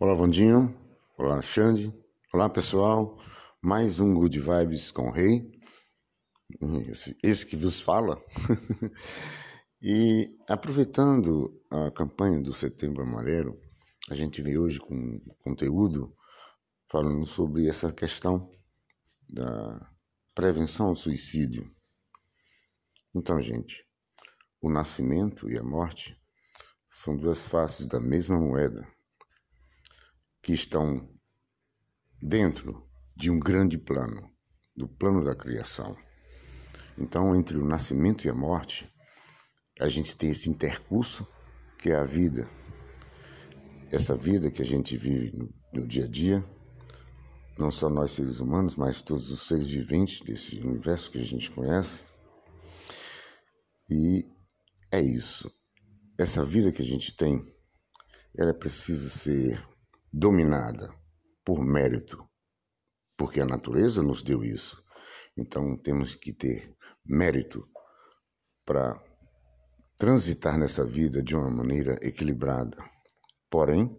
Olá, Vandinho. Olá, Xande. Olá, pessoal. Mais um Good Vibes com o Rei. Esse, esse que vos fala. e aproveitando a campanha do Setembro Amarelo, a gente vem hoje com conteúdo falando sobre essa questão da prevenção ao suicídio. Então, gente, o nascimento e a morte são duas faces da mesma moeda que estão dentro de um grande plano, do plano da criação. Então, entre o nascimento e a morte, a gente tem esse intercurso que é a vida. Essa vida que a gente vive no, dia a dia, não só nós seres humanos, mas todos os seres viventes desse universo que a gente conhece. E é isso. Essa vida que a gente tem, ela precisa ser dominada por mérito, porque a natureza nos deu isso. Então temos que ter mérito para transitar nessa vida de uma maneira equilibrada. Porém,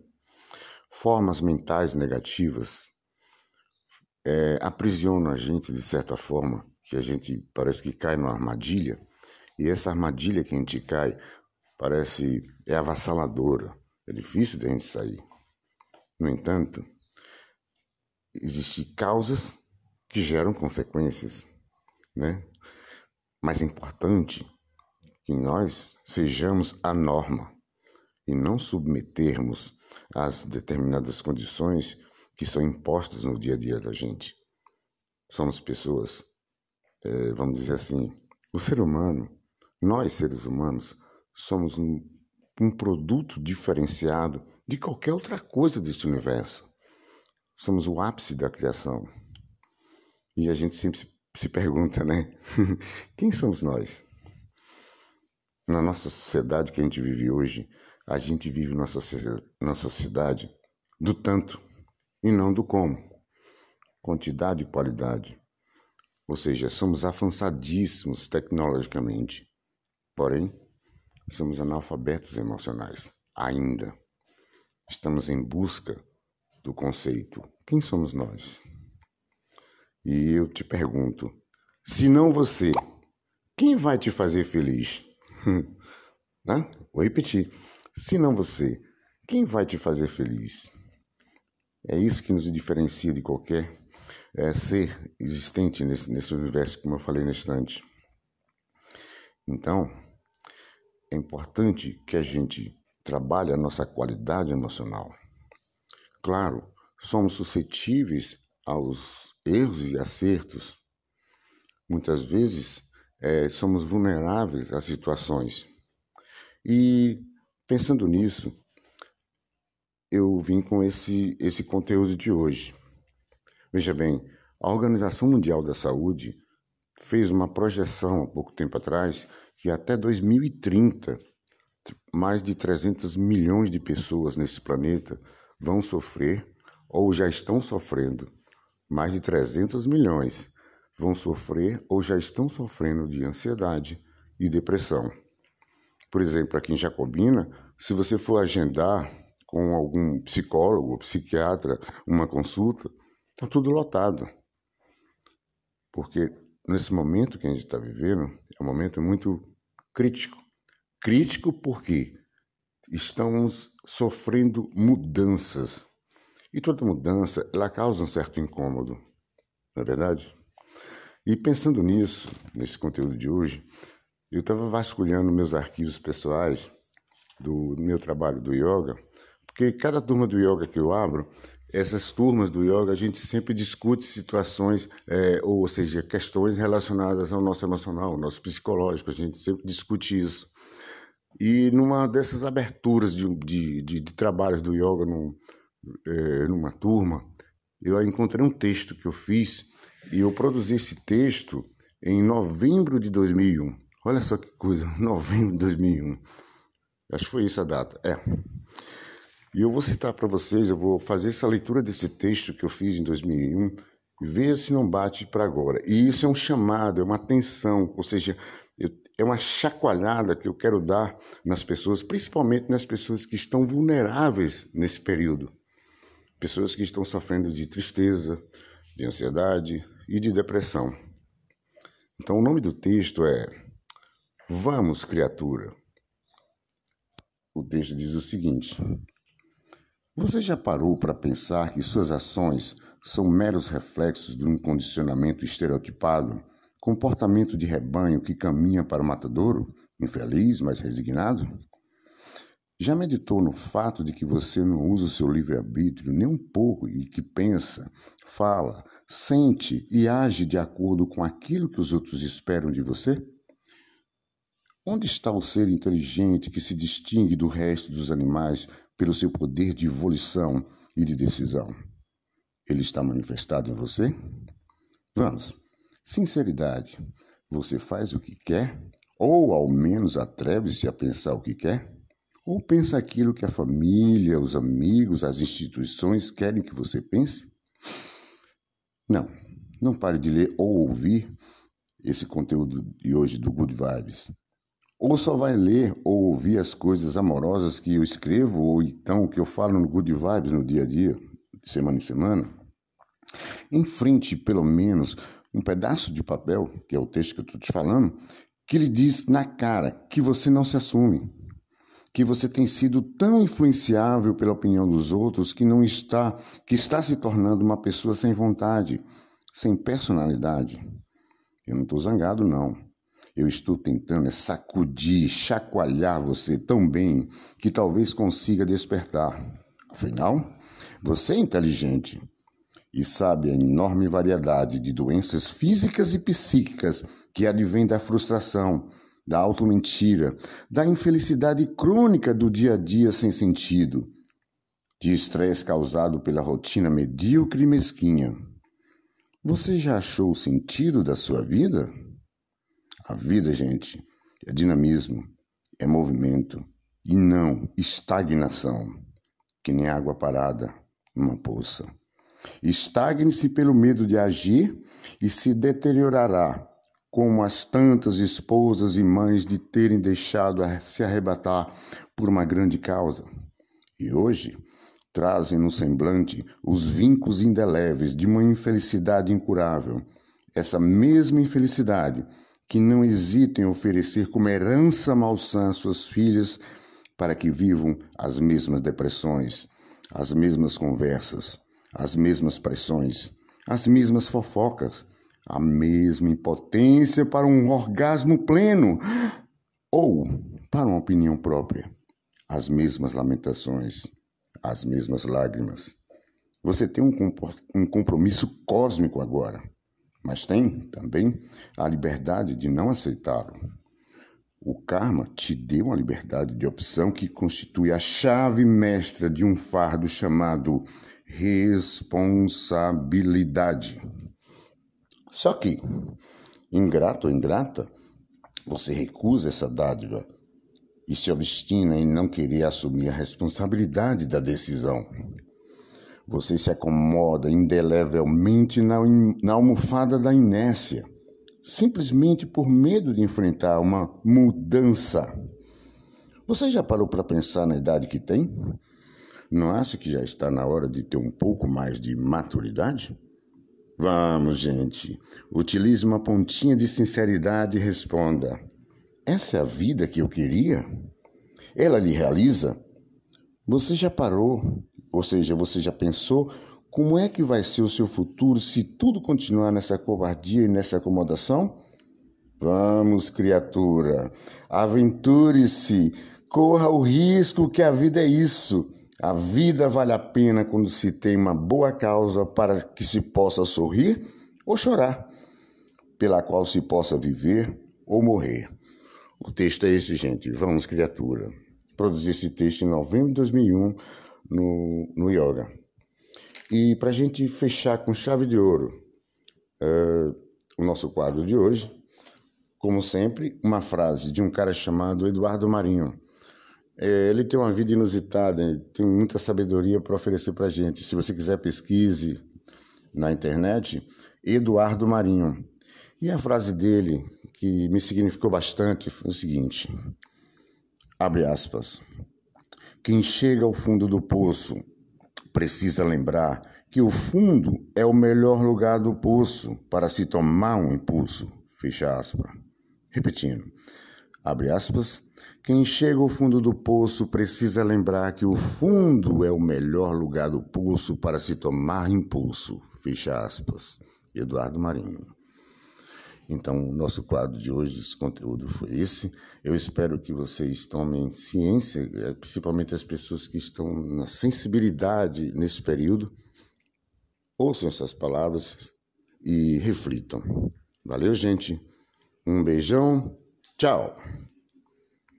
formas mentais negativas é, aprisionam a gente de certa forma, que a gente parece que cai numa armadilha, e essa armadilha que a gente cai parece é avassaladora, é difícil de a gente sair. No entanto, existem causas que geram consequências, né? Mas é importante que nós sejamos a norma e não submetermos às determinadas condições que são impostas no dia a dia da gente. Somos pessoas, é, vamos dizer assim, o ser humano, nós seres humanos, somos um, um produto diferenciado de qualquer outra coisa deste universo. Somos o ápice da criação. E a gente sempre se pergunta, né? Quem somos nós? Na nossa sociedade que a gente vive hoje, a gente vive na sociedade do tanto e não do como. Quantidade e qualidade. Ou seja, somos avançadíssimos tecnologicamente, porém, somos analfabetos emocionais, ainda. Estamos em busca do conceito: quem somos nós? E eu te pergunto: se não você, quem vai te fazer feliz? né? Vou repetir: se não você, quem vai te fazer feliz? É isso que nos diferencia de qualquer é, ser existente nesse, nesse universo, como eu falei na instante. Então, é importante que a gente trabalha a nossa qualidade emocional. Claro, somos suscetíveis aos erros e acertos. Muitas vezes é, somos vulneráveis a situações. E pensando nisso, eu vim com esse, esse conteúdo de hoje. Veja bem, a Organização Mundial da Saúde fez uma projeção há pouco tempo atrás que até 2030 mais de 300 milhões de pessoas nesse planeta vão sofrer ou já estão sofrendo. Mais de 300 milhões vão sofrer ou já estão sofrendo de ansiedade e depressão. Por exemplo, aqui em Jacobina, se você for agendar com algum psicólogo, psiquiatra, uma consulta, está tudo lotado. Porque nesse momento que a gente está vivendo, é um momento muito crítico Crítico porque estamos sofrendo mudanças. E toda mudança, ela causa um certo incômodo, não é verdade? E pensando nisso, nesse conteúdo de hoje, eu estava vasculhando meus arquivos pessoais do, meu trabalho do yoga, porque cada turma do yoga que eu abro, essas turmas do yoga, a gente sempre discute situações, é, ou seja, questões relacionadas ao nosso emocional, ao nosso psicológico, a gente sempre discute isso. E numa dessas aberturas de, de, de, de trabalhos do yoga num, é, numa turma, eu encontrei um texto que eu fiz e eu produzi esse texto em novembro de 2001. Olha só que coisa, novembro de 2001. Acho que foi isso a data. É. E eu vou citar para vocês, eu vou fazer essa leitura desse texto que eu fiz em 2001 e ver se não bate para agora. E isso é um chamado, é uma atenção, ou seja, é uma chacoalhada que eu quero dar nas pessoas, principalmente nas pessoas que estão vulneráveis nesse período. pessoas que estão sofrendo de tristeza, de ansiedade e de depressão. Então, o nome do texto é Vamos, criatura. O texto diz o seguinte: Você já parou para pensar que suas ações são meros reflexos de um condicionamento estereotipado, comportamento de rebanho que caminha para o matadouro, infeliz, mas resignado? Já meditou no fato de que você não usa o seu livre-arbítrio nem um pouco e que pensa, fala, sente e age de acordo com aquilo que os outros esperam de você? Onde está o ser inteligente que se distingue do resto dos animais pelo seu poder de evolução e de decisão? Ele está manifestado em você? Vamos, sinceridade. Você faz o que quer? Ou ao menos atreve-se a pensar o que quer? Ou pensa aquilo que a família, os amigos, as instituições querem que você pense? Não, não pare de ler ou ouvir esse conteúdo de hoje do Good Vibes. Ou só vai ler ou ouvir as coisas amorosas que eu escrevo, ou então que eu falo no Good Vibes no dia a dia, semana em semana. Enfrente, pelo menos, um pedaço de papel, que é o texto que eu estou te falando, que lhe diz na cara que você não se assume, que você tem sido tão influenciável pela opinião dos outros que não está, que está se tornando uma pessoa sem vontade, sem personalidade. Eu não estou zangado, não. Eu estou tentando é sacudir, chacoalhar você tão bem que talvez consiga despertar. Afinal, você é inteligente e sabe a enorme variedade de doenças físicas e psíquicas que advém da frustração, da automentira, da infelicidade crônica do dia a dia sem sentido, de estresse causado pela rotina medíocre e mesquinha. Você já achou o sentido da sua vida? A vida, gente, é dinamismo, é movimento e não estagnação, que nem água parada numa poça. Estagne-se pelo medo de agir e se deteriorará como as tantas esposas e mães de terem deixado se arrebatar por uma grande causa. E hoje trazem no semblante os vincos indeléveis de uma infelicidade incurável. Essa mesma infelicidade que não hesita em oferecer como herança malsã suas filhas para que vivam as mesmas depressões, as mesmas conversas, as mesmas pressões, as mesmas fofocas, a mesma impotência para um orgasmo pleno ou para uma opinião própria, as mesmas lamentações, as mesmas lágrimas. Você tem um, um compromisso cósmico agora, mas tem também a liberdade de não aceitá-lo. O karma te deu uma liberdade de opção que constitui a chave mestra de um fardo chamado responsabilidade. Só que, ingrato ou ingrata, você recusa essa dádiva e se obstina em não querer assumir a responsabilidade da decisão. Você se acomoda indelevelmente na, na almofada da inércia, simplesmente por medo de enfrentar uma mudança. Você já parou para pensar na idade que tem? Não acha que já está na hora de ter um pouco mais de maturidade? Vamos, gente. Utilize uma pontinha de sinceridade e responda: Essa é a vida que eu queria? Ela lhe realiza? Você já parou, ou seja, você já pensou como é que vai ser o seu futuro se tudo continuar nessa covardia e nessa acomodação? Vamos, criatura, aventure-se, corra o risco que a vida é isso. A vida vale a pena quando se tem uma boa causa para que se possa sorrir ou chorar, pela qual se possa viver ou morrer. O texto é esse, gente. Vamos, criatura. Produzi esse texto em novembro de 2001 no, no Yoga. E para a gente fechar com chave de ouro é, o nosso quadro de hoje, como sempre, uma frase de um cara chamado Eduardo Marinho. É, ele tem uma vida inusitada, tem muita sabedoria para oferecer para a gente. Se você quiser, pesquise na internet, Eduardo Marinho. E a frase dele, que me significou bastante, foi o seguinte: abre aspas. Quem chega ao fundo do poço precisa lembrar que o fundo é o melhor lugar do poço para se tomar um impulso. Fecha aspas. Repetindo, abre aspas. Quem chega ao fundo do poço precisa lembrar que o fundo é o melhor lugar do poço para se tomar impulso. Fecha aspas. Eduardo Marinho. Então, o nosso quadro de hoje, esse conteúdo foi esse. Eu espero que vocês tomem ciência, eh, principalmente as pessoas que estão na sensibilidade nesse período, ouçam essas palavras e reflitam. Valeu, gente. Um beijão. Tchau.